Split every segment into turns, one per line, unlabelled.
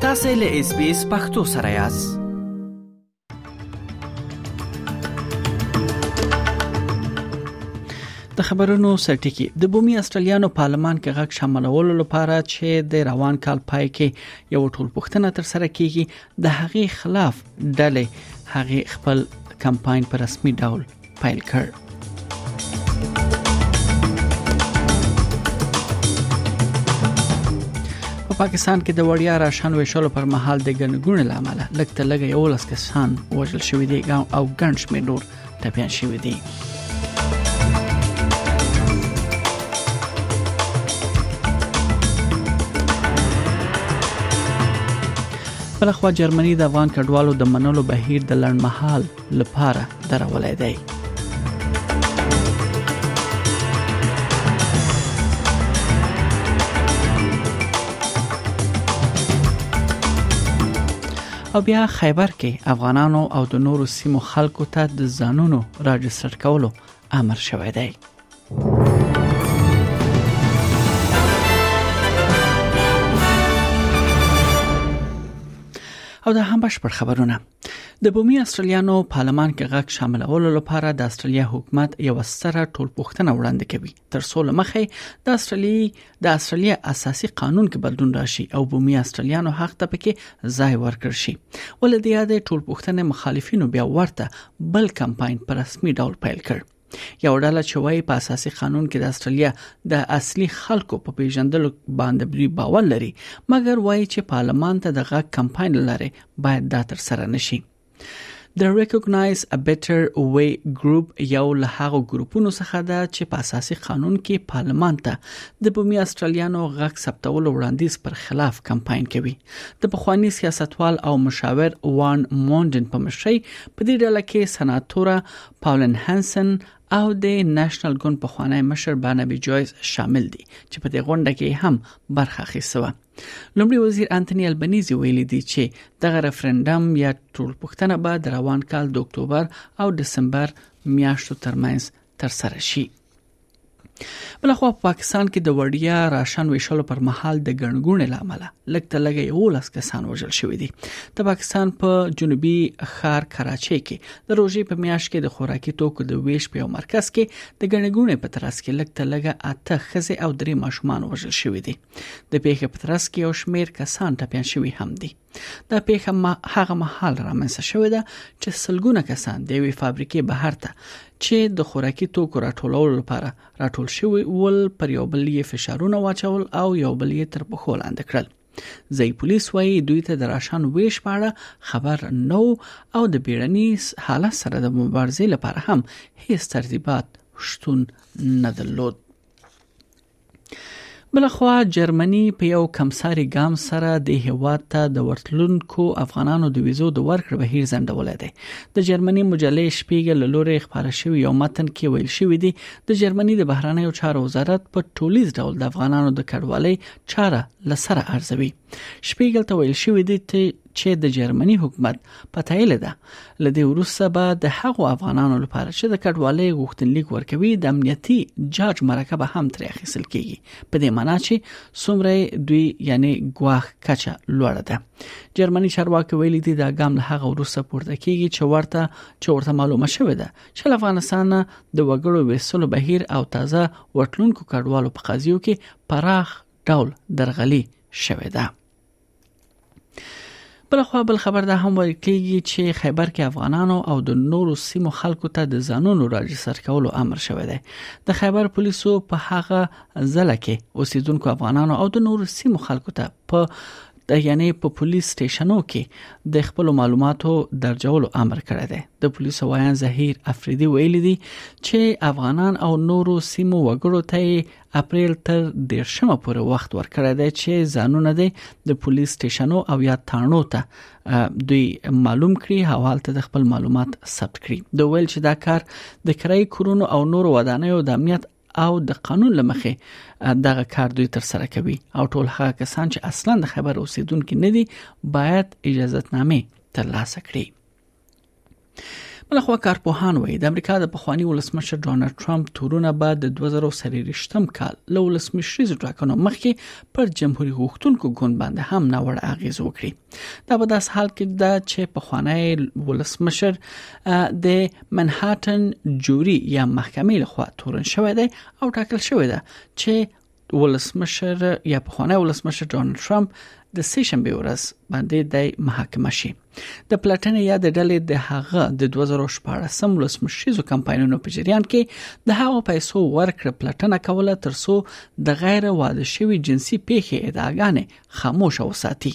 تاسو له اس بي اس پختو سره یاست د خبرونو سرټکی د بومي استرالیانو پارلمان کې غږ شاملولو لپاره چې د روان کال پای کې یو ټول پښتنه تر سره کیږي د هغې خلاف ډلې هغې خپل کمپاین پر رسمي ډول پیل کړ پاکستان کې د وړیا راشن ویشلو پر مهال د ګنګونې لامل لکه ته لګي اولس کسان وژل شوې دي او ګڼ شمېر نور ټپيان شوې دي بلخوا جرمني د افغان کډوالو د منلو بهیر د لړمحال لپاره درولای دی او بیا خیبر کې افغانانو او د نورو سیمو خلکو ته د ځانونو راجستر کولو امر شوی دی او دا هم بشپړ خبرونه د بومي استرالیانو پارلمان کې غږ شاملولو لپاره د استرالیا حکومت یو ستره ټولپوښتنه وړاندې کوي تر څو لمخې د استرالیا د استرالیا اساسي قانون کې بدلون راشي او بومي استرالیانو حق ته پکې ځای ورکړ شي ولې د یادې ټولپوښتنې مخالفینو بیا ورته بل کمپاین پر رسمي ډول پیل کړ یو ډله چې وایي په اساسي قانون کې د استرالیا د اصلي خلکو په پیژندلو باندې دوی باور لري مګر وایي چې پارلمان ته د غږ کمپاین لري باید دا تر سره نشي د Recognize a Better Way ګروپ یو له هغو ګروپونو څخه ده چې په اساسي قانون کې پارلمان ته د بومي استرالیانو غږ ثبتولو وړاندیز پر خلاف کمپاین کوي د پخوانی سیاستوال او مشاور وان مونډن په مشرۍ په دې ډله کې سناتوره پاولن هانسن او د نېشنل ګوند په خوانی مشر بانبي جويس شامل دي چې په دې غونډه کې هم برخه اخیسته لومړي وزیر انټونی البنيزي ویل دي چې دغه ریفرندم یا ټول پښتنه به د روان کال د اکتوبر او دسمبر میاشتو ترمنځ تر سره شي بلخوا په پاکستان کې د وړیا راشن ویشلو پر مهال د ګڼګونې لامل لږ تر لږه یو لس کسان وژل شوې دي د پاکستان په جنوبي ښار کراچۍ کې د روژې په میاشت کې د خوراکي توکو د ویش په یو مرکز کې د ګڼګونې په ترڅ کې لږ تر لږه اته خزې او درې ماشومان وژل شوې دي د پیښې په ترڅ کې یو شمیر کسان ټپيان شوي هم دي دا پیښه ما هغه مهال رامنځته شوې ده چې سلګونه کسان د یوې فابریکې بهر ته چې د خوراکي توکو راټولولو لپاره راټول شوي ول پر یو بل یې فشارونه واچول او یو بل یې تر پښو لاندې کړل ځای پولیس وایي دوی ته د راشن ویش په اړه خبر نو او د بیړني حالت سره د مبارزې لپاره هم هیڅ ترتیبات شتون نه درلود بلخوا جرمني په یو کمساري ګام سره د هیواد ته د ورتلونکو افغانانو د ویزو د ورکړې بهیر ځنډولې دی د جرمني مجلې شپږ لوري خبره شوی یو متن کې ویل شوی دی د جرمني د بهرنیو چارو وزارت په ټولیز ډول د افغانانو د کډوالۍ چاره لسره ارزوي شپیګل ته ویل شوې دي چې د جرمني حکومت په تایل ده لدې وروسته به د هغو افغانانو لپاره چې د کډوالۍ غوښتنلیک ورکوي د امنیتي جاج مرکه به هم ترې اخیستل کیږي په دې معنی چې څومره دوی یعنی ګواخ کچه لوړه ده جرمني چارواکي ویلي دي دا ګام له هغه وروسته پورته کیږي چې ورته چې ورته معلومه شوې ده چې افغانستان د وګړو وېسلو بهیر او تازه ورتلونکو کډوالو په قضیو کې پراخ ډول درغلي شوې ده بل خو بل خبر دا هم ویل کیږي چې خیبر کې افغانانو او د نورو سیمو خلکو ته د ځانونو راجستر کولو امر شوی دی د خیبر پولیسو په هغه ځله کې اوسیدونکو افغانانو او د نورو سیمو خلکو ته په د یعنی په پولیس سټیشنو کې د خپل معلوماتو درجولو امر کړی دی د پولیس وایان زهیر افریدي ویلي دي چې افغانان او نورو سیمو وګړو ته اپریل تر دیرشمه پورې وخت ورکړی دی چې ځانونه دی د پولیس سټیشنو او یا تاڼو ته دوی معلوم کړي حوال ته د خپل معلومات ثبت کړي د ویل چې دا کار د کرایي کورونو او نور ودانیو د امنیت او د قانون لمخې دغه کار دوی تر سره کوي او ټول هغه کسان چې اصلا د خبر اوسیدونکو نه دي باید اجازه نامه ترلاسه کړي بلخوا کارپوهان وایي د امریکا د پخوانی ولسمشر ډونالد ټرمپ تورونه به د 2023م کال له ولسمشریزو ټاکنو مخکې پر جمهوریت غوښتونکو ګوند باندې هم ناوړه اغیز وکړي دا په داس حال کې ده چې پخوانی ولسمشر د منهاتن جوري یا محکمې لخوا تورن شوی دی او ټاکل شوی دی چې ولسمشر یا پخوانی ولسمشر ډونالد ترامپ د سې شنبه ورځ باندې د محاکمه شي د پلاتنې یا د ډلې د هغه د 2014 ولسمشریزو کمپاینونو په جریان کې د هغو پیسو ورکړه پلاتنه کوله ترڅو د غیر واده شوی جنسي پیښې ادعاګانې خاموشه وساتي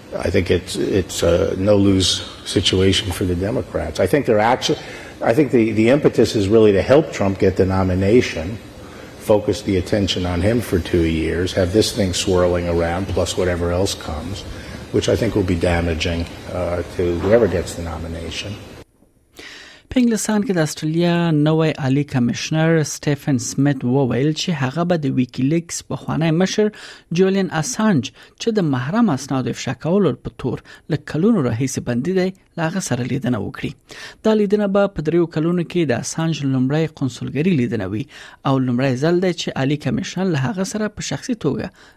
I think it's, it's a no lose situation for the Democrats. I think they're actually, I think the, the impetus is really to help Trump get the nomination, focus the attention on him for two years, have this thing swirling around, plus whatever else comes. which I think will be damaging uh, to whoever gets the nomination.
په انګلستان کې د استرالیا نوې عالی کمشنر سټیفن سمیت وویل چې هغه به د ویکیلیکس په خوانی مشر جولین اسانج چې د محرم اسناد افشا کولو په تور له کلونو راهیسې بندي دی لاغه سره لیدنه وکړي دا لیدنه به په دریو کلونو کې د اسانج لومړی قونسلګری لیدنه وي او لومړی ځل دی چې عالی کمشنر له هغه سره په شخصي توګه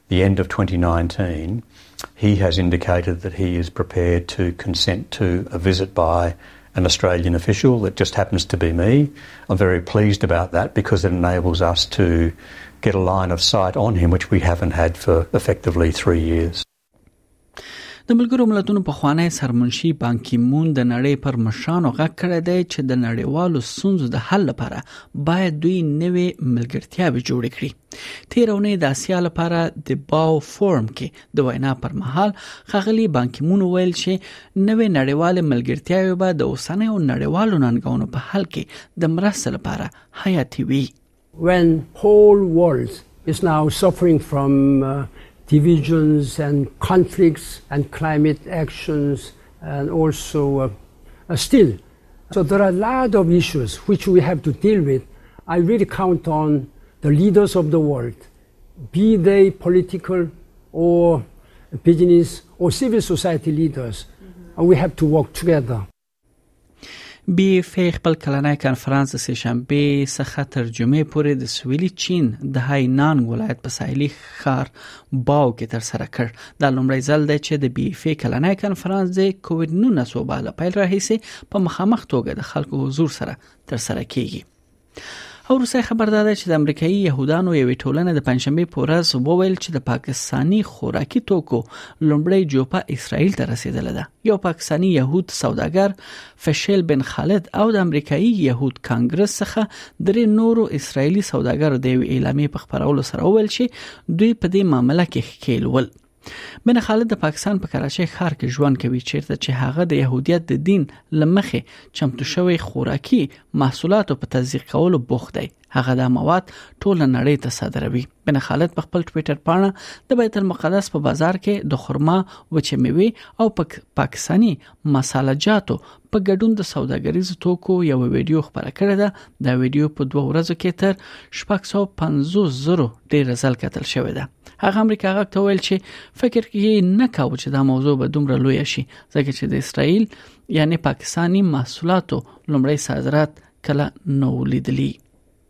the end of 2019 he has indicated that he is prepared to consent to a visit by an Australian official that just happens to be me. I'm very pleased about that because it enables us to get a line of sight on him, which we haven't had for effectively three years.
د ملګرو ملتونو پخوانی سرمنشي بانکی مون د نړۍ پر مشرانو غږ کړی دی چې د نړیوالو ستونزو د حل لپاره باید دوی نوې ملګرتیاوې جوړې کړي تیر اونۍ د اسیا لپاره د باو فورم کې د وینا پر مهال خغلی بانکی مون ویل چې نوې نړیوال ملګرتیاوې به د اوسنۍ او نړیوالو ننګونو په حل کې د مرستې لپاره حیاتي وي
when whole world is now suffering from uh, divisions and conflicts and climate actions and also uh, uh, still. So there are a lot of issues which we have to deal with. I really count on the leaders of the world, be they political or business or civil society leaders. Mm -hmm. We have to work together
بي اف ای خپل کلنی کنفرانس د سهشنبې څخه تر جمعې پورې د سویلي چین د هاینان ولایت په ساحلي ښار باو کې تر سره کړ دا لومړی ځل دی چې د بي اف ای کلنی کنفرانس د کووډ 19 وبا له پیل راهیسې په مخامخ توګه د خلکو حضور سره تر سره کیږي او روسي خبر دا ده چې د امریکایي يهودانو یوې ټولنې د پنځشنبه په ورځ وویل چې د پاکستانی خوراکي توکو لومړی جوپه اسرائیل ته رسیدله ده یو پاکستانی يهود سوداګر فشل بن خالد او د امریکایي يهود کانګرس څخه درې نورو اسرایلی سوداګرو د اعلامیې په خبرولو سره وویل چې دوی په دې معاملې کې ښکیل ول بن خالد د پاکستان په کراچۍ ښار کې ژوند کوي چیرته چې هغه د يهودیت د دین لمخې چمتو شوی خوراکي محصولاتو په تزریق کولو بوخت دی هغه دا مواد ټول نړۍ ته صادروي بن خالد په خپل ټوئیټر پاڼه د بیت المقدس په بازار کې د خرما وچه میوه او پاکستاني مساله جاتو په ګډون د سوداګریزو توکو یو ویډیو خبره کړې ده دا ویډیو په دوه ورځو کې تر 650 زرو ډیر ځل کتل شوې ده هغه امریکا غږ ته ویل چې فکر یې نه کاوه چې دا موضوع به دومره لوی شي ځکه چې د اسرایل یعنی پاکستانی محصولاتو لومړی صادرات کله نو لیدلی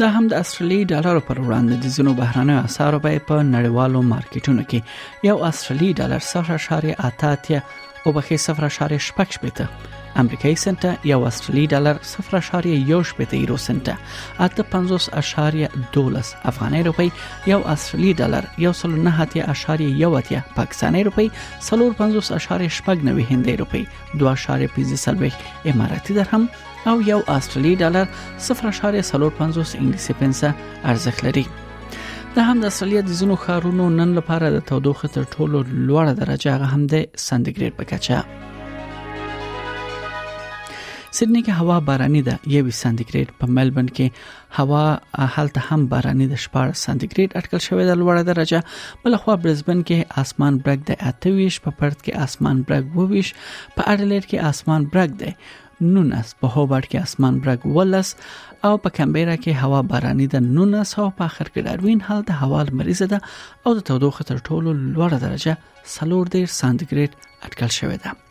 دا هم د استرالی ډالر پر وړاندې د ځینو بهرنیو اسعارو بیې په نړیوالو مارکیټونو کې یو استرالی ډالر 0.88 او بخې 0.8 پته امریکایي سنت یو استرالی ډالر 0.18 یورو سنت اته 50.12 افغاني روپی یو استرالی ډالر 1.9.1 پاکستاني روپی 350.89 هندۍ روپی 2.15 اماراتي درهم او یو استرالی ډالر 0.45 انګلیسي پنسه ارزښت لري د هم د استرالیا د زینو خارونو نن لپاره د تودوخې تر ټولو لوړه درجه هغه هم د سانتیګریډ په کچه سیدنی کې هوا باراني ده یوې سانتیګریډ په ملبن کې هوا هلته هم باراني د 14 سانتیګریډ اټکل شوې ده لوړه درجه بلخوا برزبن کې اسمان برګ د 28 په پرت کې اسمان برګ 22 په اډلېټ کې اسمان برګ دی 19 په هوبرټ کې اسمان برګ ولس او په کمبيرا کې هوا باراني ده 19 او په اخر کې داروین حال د هوا لمریزه ده او د تودوخه تر ټولو لوړه درجه 40 سانتیګریډ اټکل شوې ده